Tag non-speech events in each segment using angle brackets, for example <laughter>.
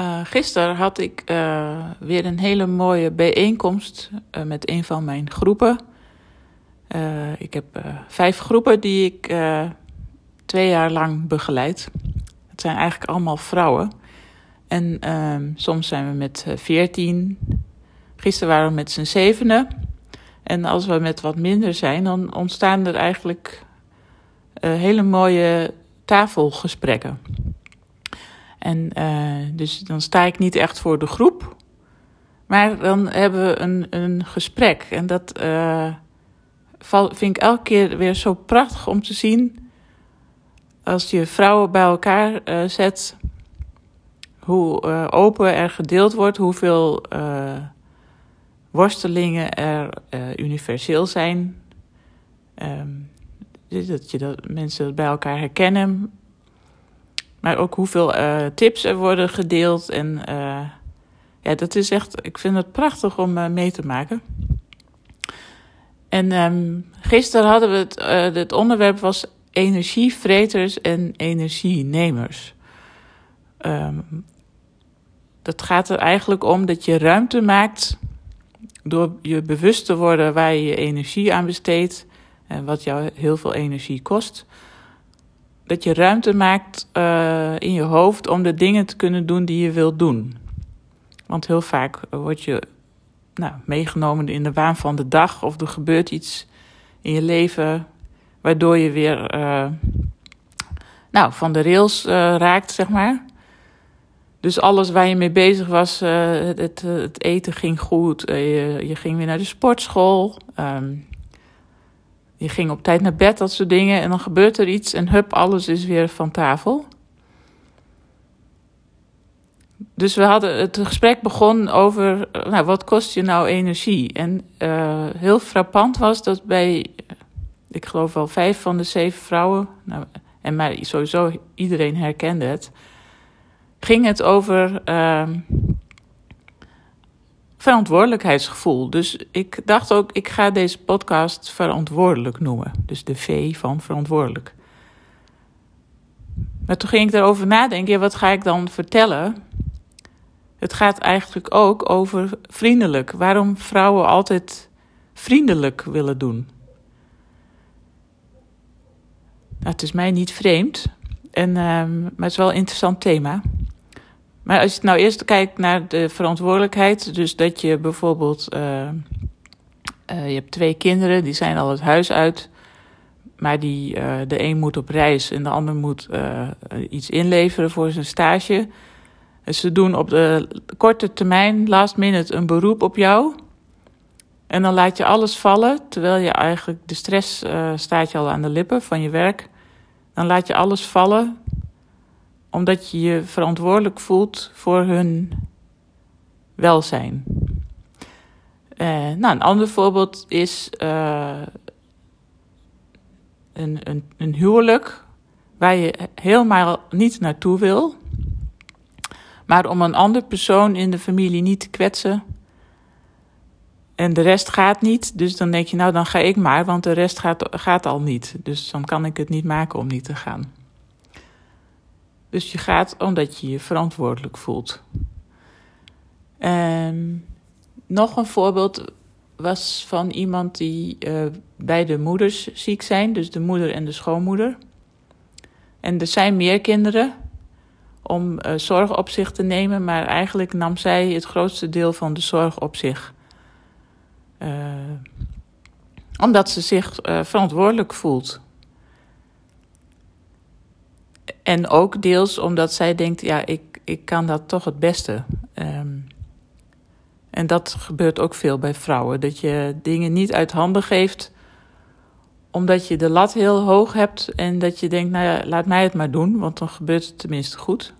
Uh, gisteren had ik uh, weer een hele mooie bijeenkomst uh, met een van mijn groepen. ik heb vijf groepen die ik twee jaar lang begeleid. Het zijn eigenlijk allemaal vrouwen. En ehm, soms zijn we met veertien. Gisteren waren we met z'n zevenen. En als we met wat minder zijn, dan ontstaan er eigenlijk hele mooie tafelgesprekken. En uh, dus dan sta ik niet echt voor de groep. Maar dan hebben we een, een gesprek. En dat uh, vind ik elke keer weer zo prachtig om te zien. Als je vrouwen bij elkaar uh, zet. Hoe open er gedeeld wordt. Hoeveel worstelingen er universeel zijn. Um, dat, je dat mensen bij elkaar herkennen maar ook hoeveel uh, tips er worden gedeeld. En uh, ja, dat is echt, ik vind het prachtig om uh, mee te maken. En um, gisteren hadden we het, het onderwerp was energievreters en energienemers. Um, dat gaat er eigenlijk om dat je ruimte maakt door je bewust te worden waar je je energie aan besteedt en wat jou heel veel energie kost dat je ruimte maakt uh, in je hoofd om de dingen te kunnen doen die je wilt doen. Want heel vaak word je nou, meegenomen in de waan van de dag of er gebeurt iets in je leven waardoor je weer uh, nou, van de rails uh, raakt, zeg maar. Dus alles waar je mee bezig was, het, het, eten ging goed, je, ging weer naar de sportschool. Um, je ging op tijd naar bed, dat soort dingen. En dan gebeurt er iets en hup, alles is weer van tafel. Dus we hadden het gesprek begon over, nou, wat kost je nou energie? En uh, heel frappant was dat bij, ik geloof wel vijf van de zeven vrouwen, nou, en maar sowieso iedereen herkende het, ging het over uh, verantwoordelijkheidsgevoel. Dus ik dacht ook, ik ga deze podcast verantwoordelijk noemen. Dus de V van verantwoordelijk. Maar toen ging ik erover nadenken, ja, wat ga ik dan vertellen? Het gaat eigenlijk ook over vriendelijk. Waarom vrouwen altijd vriendelijk willen doen. Nou, het is mij niet vreemd, en, um, maar het is wel een interessant thema. Maar als je nou eerst kijkt naar de verantwoordelijkheid, dus dat je bijvoorbeeld, uh, uh, je hebt twee kinderen, die zijn al het huis uit, maar die, uh, de een moet op reis en de ander moet iets inleveren voor zijn stage. Dus ze doen op de korte termijn, last minute, een beroep op jou. En dan laat je alles vallen, terwijl je eigenlijk de stress staat je al aan de lippen van je werk. Dan laat je alles vallen omdat je je verantwoordelijk voelt voor hun welzijn. Uh, nou, een ander voorbeeld is uh, een, een, een huwelijk waar je helemaal niet naartoe wil. Maar om een andere persoon in de familie niet te kwetsen. En de rest gaat niet. Dus dan denk je, nou dan ga ik maar, want de rest gaat, gaat al niet. Dus dan kan ik het niet maken om niet te gaan. Dus je gaat omdat je je verantwoordelijk voelt. En nog een voorbeeld was van iemand die uh, beide moeders ziek zijn, dus de moeder en de schoonmoeder. En er zijn meer kinderen om uh, zorg op zich te nemen, maar eigenlijk nam zij het grootste deel van de zorg op zich. Uh, omdat ze zich verantwoordelijk voelt. En ook deels omdat zij denkt, ja, ik, ik kan dat toch het beste. Um, en dat gebeurt ook veel bij vrouwen. Dat je dingen niet uit handen geeft omdat je de lat heel hoog hebt en dat je denkt, nou ja, laat mij het maar doen, want dan gebeurt het tenminste goed.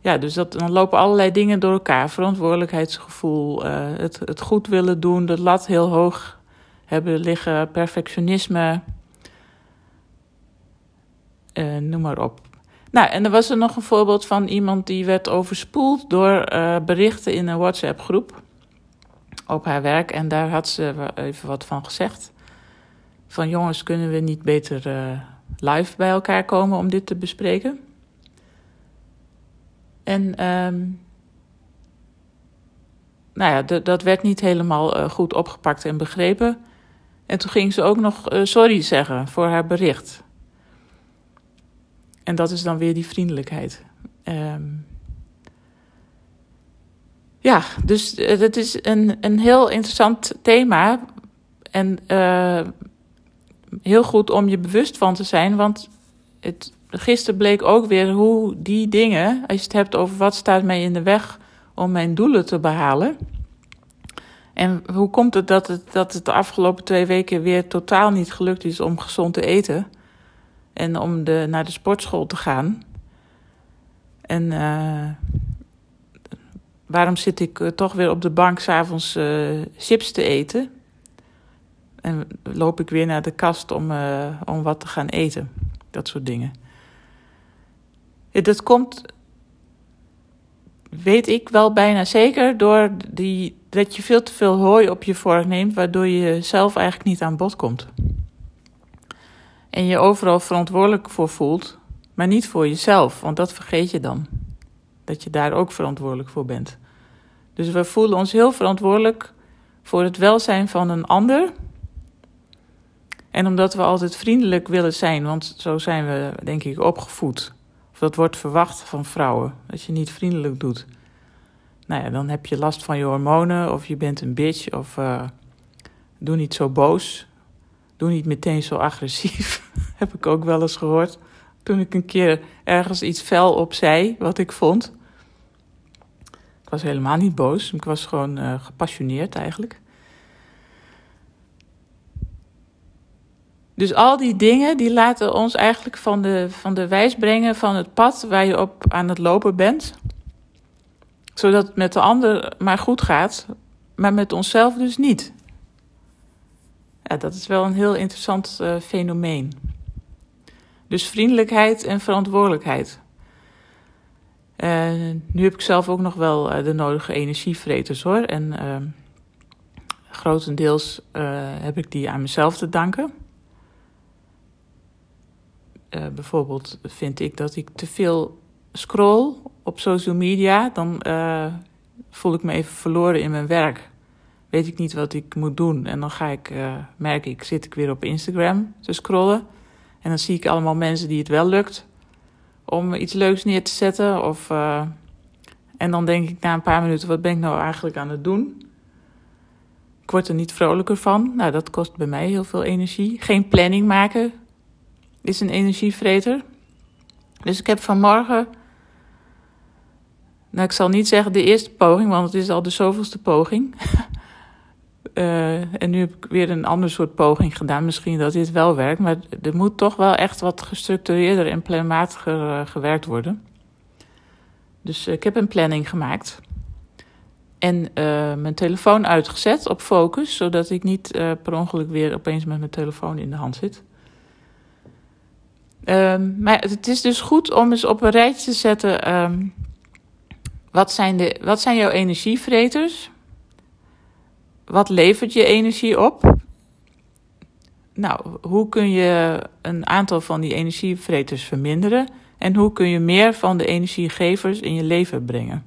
Ja, dus dat, dan lopen allerlei dingen door elkaar. Verantwoordelijkheidsgevoel, uh, het, het goed willen doen, de lat heel hoog hebben liggen, perfectionisme uh, noem maar op. Nou, en er was er nog een voorbeeld van iemand die werd overspoeld door uh, berichten in een WhatsApp-groep op haar werk. En daar had ze even wat van gezegd. Van jongens, kunnen we niet beter uh, live bij elkaar komen om dit te bespreken? En um, nou ja, dat werd niet helemaal goed opgepakt en begrepen. En toen ging ze ook nog sorry zeggen voor haar bericht. En dat is dan weer die vriendelijkheid. Um, ja, dus het is een, een heel interessant thema. En uh, heel goed om je bewust van te zijn. Want het, gisteren bleek ook weer hoe die dingen, als je het hebt over wat staat mij in de weg om mijn doelen te behalen. En hoe komt het dat het, dat het de afgelopen twee weken weer totaal niet gelukt is om gezond te eten? En om de, naar de sportschool te gaan? En uh, waarom zit ik uh, toch weer op de bank s'avonds uh, chips te eten? En loop ik weer naar de kast om, om wat te gaan eten? Dat soort dingen. Dat komt weet ik wel bijna zeker, door die, dat je veel te veel hooi op je vork neemt, waardoor je zelf eigenlijk niet aan bod komt. En je overal verantwoordelijk voor voelt, maar niet voor jezelf, want dat vergeet je dan. Dat je daar ook verantwoordelijk voor bent. Dus we voelen ons heel verantwoordelijk voor het welzijn van een ander. En omdat we altijd vriendelijk willen zijn, want zo zijn we denk ik opgevoed dat wordt verwacht van vrouwen, dat je niet vriendelijk doet. Nou ja, dan heb je last van je hormonen of je bent een bitch of uh, doe niet zo boos. Doe niet meteen zo agressief, <laughs> heb ik ook wel eens gehoord. Toen ik een keer ergens iets fel op zei, wat ik vond. Ik was helemaal niet boos, ik was gewoon uh, gepassioneerd eigenlijk. Dus al die dingen die laten ons eigenlijk van de, van de wijs brengen van het pad waar je op aan het lopen bent. Zodat het met de ander maar goed gaat, maar met onszelf dus niet. Ja, dat is wel een heel interessant uh, fenomeen. Dus vriendelijkheid en verantwoordelijkheid. Uh, nu heb ik zelf ook nog wel uh, de nodige energievreters hoor. En grotendeels heb ik die aan mezelf te danken. Bijvoorbeeld vind ik dat ik te veel scroll op social media, dan voel ik me even verloren in mijn werk. Weet ik niet wat ik moet doen. En dan ga ik, uh, merk ik, zit ik weer op Instagram te scrollen. En dan zie ik allemaal mensen die het wel lukt om iets leuks neer te zetten. Of, en dan denk ik na een paar minuten, wat ben ik nou eigenlijk aan het doen? Ik word er niet vrolijker van. Nou, dat kost bij mij heel veel energie. Geen planning maken is een energievreter. Dus ik heb vanmorgen, nou ik zal niet zeggen de eerste poging, want het is al de zoveelste poging. <laughs> uh, en nu heb ik weer een ander soort poging gedaan. Misschien dat dit wel werkt, maar er moet toch wel echt wat gestructureerder en planmatiger uh, gewerkt worden. Dus uh, ik heb een planning gemaakt. En mijn telefoon uitgezet op focus, zodat ik niet per ongeluk weer opeens met mijn telefoon in de hand zit. Um, maar het is dus goed om eens op een rijtje te zetten. Um, wat, zijn de, wat zijn jouw energievreters? Wat levert je energie op? Nou, hoe kun je een aantal van die energievreters verminderen? En hoe kun je meer van de energiegevers in je leven brengen?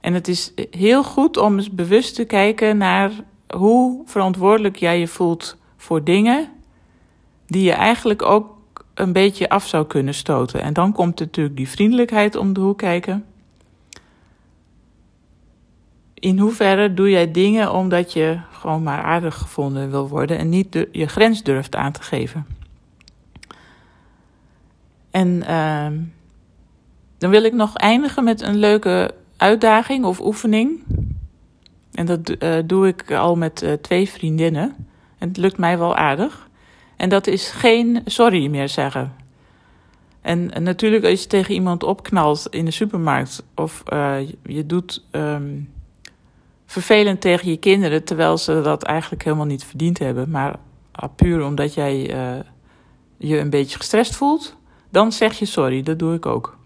En het is heel goed om eens bewust te kijken naar hoe verantwoordelijk jij je voelt voor dingen die je eigenlijk ook een beetje af zou kunnen stoten. En dan komt natuurlijk die vriendelijkheid om de hoek kijken. In hoeverre doe jij dingen omdat je gewoon maar aardig gevonden wil worden en niet je grens durft aan te geven? En uh, dan wil ik nog eindigen met een leuke uitdaging of oefening. En dat uh, doe ik al met uh, twee vriendinnen. En het lukt mij wel aardig. En dat is geen sorry meer zeggen. En, natuurlijk als je tegen iemand opknalt in de supermarkt of uh, je doet um, vervelend tegen je kinderen terwijl ze dat eigenlijk helemaal niet verdiend hebben, maar puur omdat jij uh, je een beetje gestrest voelt, dan zeg je sorry. Dat doe ik ook.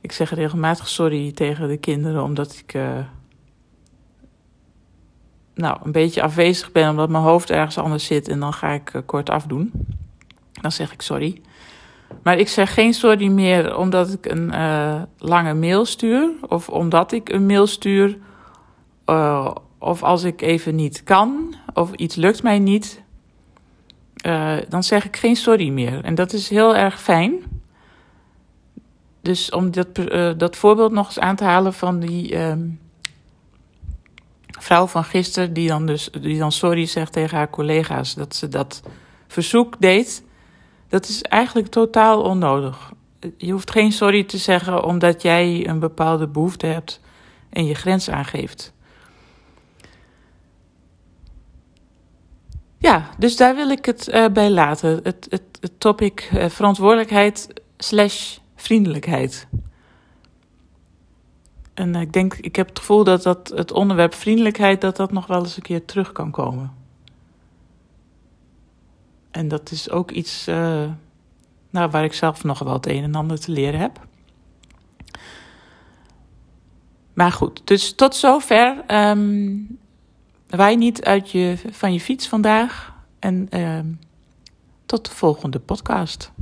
Ik zeg regelmatig sorry tegen de kinderen omdat ik uh, nou, een beetje afwezig ben omdat mijn hoofd ergens anders zit en dan ga ik uh, kort afdoen. Dan zeg ik sorry. Maar ik zeg geen sorry meer omdat ik een lange mail stuur. Of omdat ik een mail stuur. Uh, of als ik even niet kan. Of iets lukt mij niet. Uh, dan zeg ik geen sorry meer. En dat is heel erg fijn. Dus om dat, dat voorbeeld nog eens aan te halen van die ehm, vrouw van gisteren. Die dan, dus, die dan sorry zegt tegen haar collega's. Dat ze dat verzoek deed. Dat is eigenlijk totaal onnodig. Je hoeft geen sorry te zeggen omdat jij een bepaalde behoefte hebt en je grens aangeeft. Ja, dus daar wil ik het uh, bij laten. Het, het, het topic uh, verantwoordelijkheid slash vriendelijkheid. En ik denk, ik heb het gevoel dat, dat het onderwerp vriendelijkheid, dat dat nog wel eens een keer terug kan komen. En dat is ook iets nou, waar ik zelf nog wel het een en ander te leren heb. Maar goed, dus tot zover. Um, wij niet uit je, van je fiets vandaag. En uh, tot de volgende podcast.